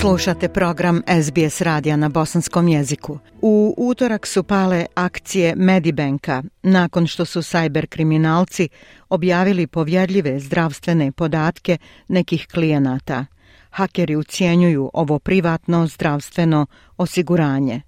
Slušate program SBS radija na bosanskom jeziku. U utorak su pale akcije Medibanka nakon što su cyberkriminalci objavili povjerljive zdravstvene podatke nekih klijenata. Hakeri ucijenjuju ovo privatno zdravstveno osiguranje.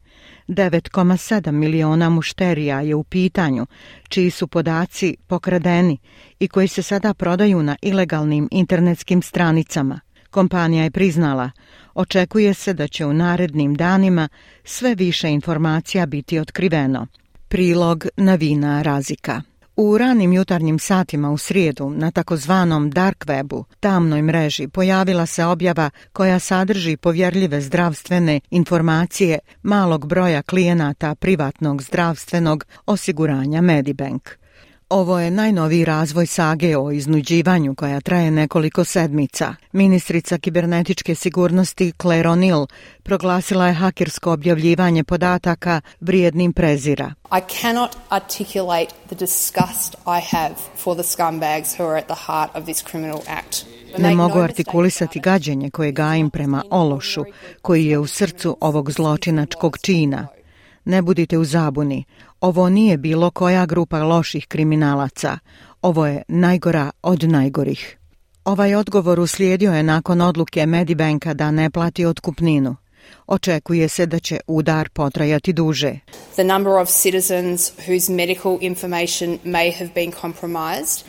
9,7 miliona mušterija je u pitanju, čiji su podaci pokradeni i koji se sada prodaju na ilegalnim internetskim stranicama – Kompanija je priznala, očekuje se da će u narednim danima sve više informacija biti otkriveno. Prilog Navina Razika U ranim jutarnjim satima u srijedu na takozvanom dark webu, tamnoj mreži, pojavila se objava koja sadrži povjerljive zdravstvene informacije malog broja klijenata privatnog zdravstvenog osiguranja Medibank. Ovo je najnoviji razvoj sage o iznuđivanju koja traje nekoliko sedmica. Ministrica kibernetičke sigurnosti Claire O'Neill proglasila je hakersko objavljivanje podataka vrijednim prezira. I Ne mogu artikulisati gađenje koje gajim prema Ološu, koji je u srcu ovog zločinačkog čina. Ne budite u zabuni, ovo nije bilo koja grupa loših kriminalaca. Ovo je najgora od najgorih. Ovaj odgovor uslijedio je nakon odluke Medibanka da ne plati otkupninu. Očekuje se da će udar potrajati duže.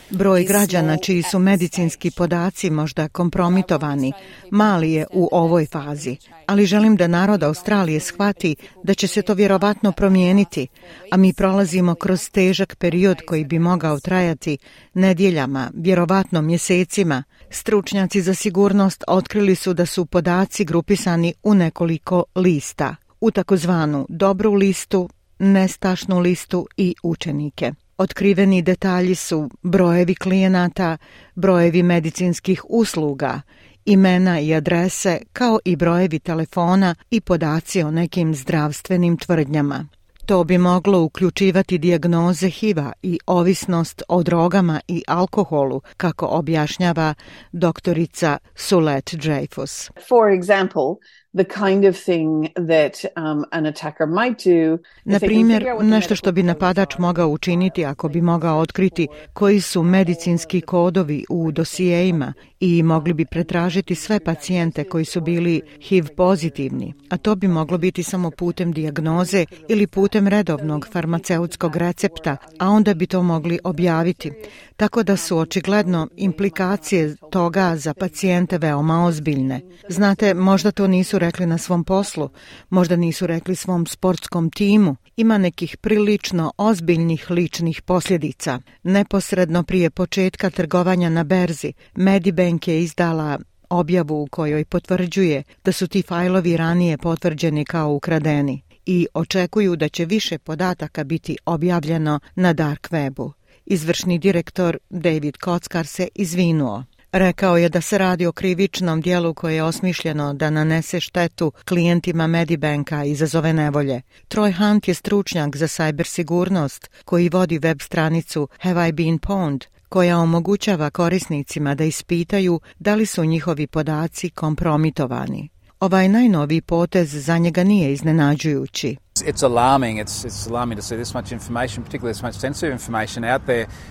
Broj građana čiji su medicinski podaci možda kompromitovani mali je u ovoj fazi, ali želim da narod Australije shvati da će se to vjerovatno promijeniti, a mi prolazimo kroz težak period koji bi mogao trajati nedjeljama, vjerovatno mjesecima. Stručnjaci za sigurnost otkrili su da su podaci grupisani u nekoliko nekoliko lista, u takozvanu dobru listu, nestašnu listu i učenike. Otkriveni detalji su brojevi klijenata, brojevi medicinskih usluga, imena i adrese kao i brojevi telefona i podaci o nekim zdravstvenim tvrdnjama. To bi moglo uključivati dijagnoze HIV-a i ovisnost o drogama i alkoholu, kako objašnjava doktorica Sulet Dreyfus. For example, Um, Na primjer, nešto što bi napadač mogao učiniti ako bi mogao otkriti koji su medicinski kodovi u dosijeima i mogli bi pretražiti sve pacijente koji su bili HIV pozitivni, a to bi moglo biti samo putem dijagnoze ili putem redovnog farmaceutskog recepta, a onda bi to mogli objaviti. Tako da su očigledno implikacije toga za pacijente veoma ozbiljne. Znate, možda to nisu rekli na svom poslu, možda nisu rekli svom sportskom timu, ima nekih prilično ozbiljnih ličnih posljedica. Neposredno prije početka trgovanja na berzi, Medibank je izdala objavu u kojoj potvrđuje da su ti fajlovi ranije potvrđeni kao ukradeni i očekuju da će više podataka biti objavljeno na dark webu. Izvršni direktor David Kockar se izvinuo. Rekao je da se radi o krivičnom dijelu koje je osmišljeno da nanese štetu klijentima Medibanka i izazove nevolje. Troy Hunt je stručnjak za sajbersigurnost koji vodi web stranicu Have I Been Pwned koja omogućava korisnicima da ispitaju da li su njihovi podaci kompromitovani. Ovaj najnoviji potez za njega nije iznenađujući.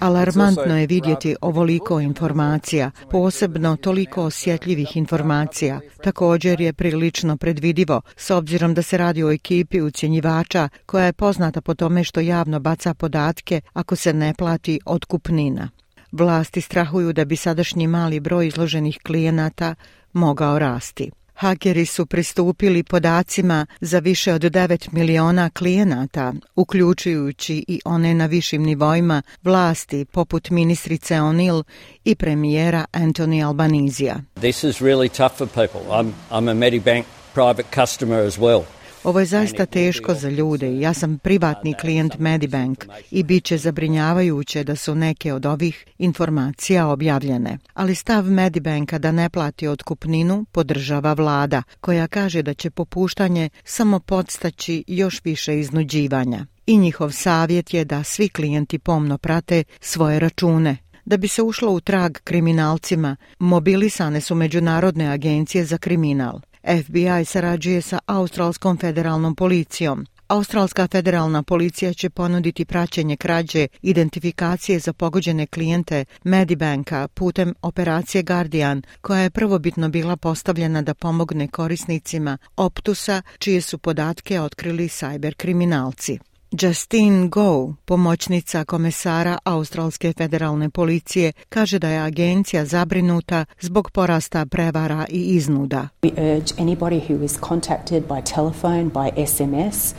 Alarmantno je vidjeti ovoliko informacija, posebno toliko osjetljivih informacija. Također je prilično predvidivo, s obzirom da se radi o ekipi ucjenjivača koja je poznata po tome što javno baca podatke ako se ne plati otkupnina. Vlasti strahuju da bi sadašnji mali broj izloženih klijenata mogao rasti. Hakeri su pristupili podacima za više od 9 miliona klijenata, uključujući i one na višim nivoima vlasti poput ministrice O'Neill i premijera Anthony Albanizija. This is really tough for people. I'm, I'm a Medibank private customer as well. Ovo je zaista teško za ljude. Ja sam privatni klijent Medibank i bit će zabrinjavajuće da su neke od ovih informacija objavljene. Ali stav Medibanka da ne plati otkupninu podržava vlada, koja kaže da će popuštanje samo podstaći još više iznuđivanja. I njihov savjet je da svi klijenti pomno prate svoje račune, da bi se ušlo u trag kriminalcima, mobilisane su međunarodne agencije za kriminal. FBI sarađuje sa Australskom federalnom policijom. Australska federalna policija će ponuditi praćenje krađe, identifikacije za pogođene klijente Medibanka putem operacije Guardian, koja je prvobitno bila postavljena da pomogne korisnicima Optusa, čije su podatke otkrili kriminalci. Justine Go, pomoćnica komesara Australske federalne policije, kaže da je agencija zabrinuta zbog porasta prevara i iznuda. We urge who is contacted by telephone, by SMS,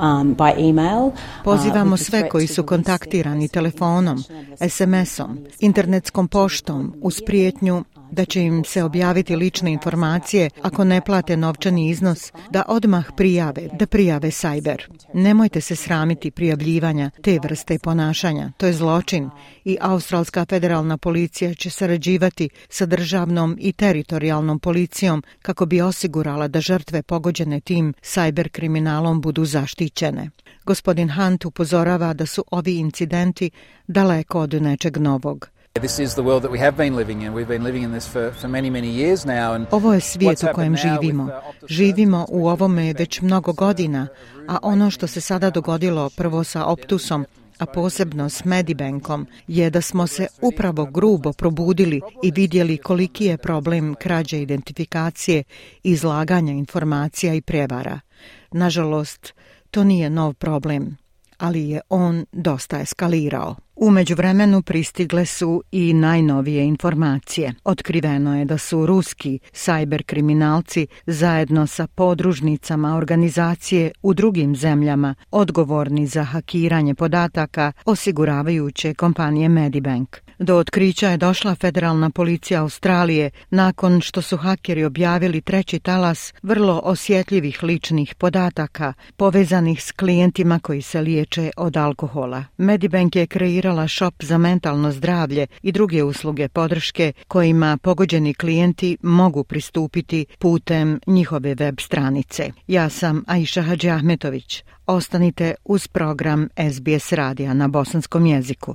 um, uh, Pozivamo sve koji su kontaktirani telefonom, SMS-om, internetskom poštom uz prijetnju da će im se objaviti lične informacije ako ne plate novčani iznos, da odmah prijave, da prijave sajber. Nemojte se sramiti prijavljivanja te vrste ponašanja, to je zločin i Australska federalna policija će sarađivati sa državnom i teritorijalnom policijom kako bi osigurala da žrtve pogođene tim sajber kriminalom budu zaštićene. Gospodin Hunt upozorava da su ovi incidenti daleko od nečeg novog. Ovo je svijet u kojem živimo. Uh, živimo u ovome već mnogo uh, godina, a ono što se sada dogodilo prvo sa Optusom, a posebno s Medibankom, je da smo se uh, upravo grubo probudili i vidjeli koliki je problem krađe identifikacije, izlaganja informacija i prevara. Nažalost, to nije nov problem ali je on dosta eskalirao. U međuvremenu pristigle su i najnovije informacije. Otkriveno je da su ruski sajberkriminalci kriminalci zajedno sa podružnicama organizacije u drugim zemljama odgovorni za hakiranje podataka osiguravajuće kompanije Medibank. Do otkrića je došla federalna policija Australije nakon što su hakeri objavili treći talas vrlo osjetljivih ličnih podataka povezanih s klijentima koji se liječe od alkohola. Medibank je kreirala šop za mentalno zdravlje i druge usluge podrške kojima pogođeni klijenti mogu pristupiti putem njihove web stranice. Ja sam Aisha Hadži Ahmetović. Ostanite uz program SBS radija na bosanskom jeziku.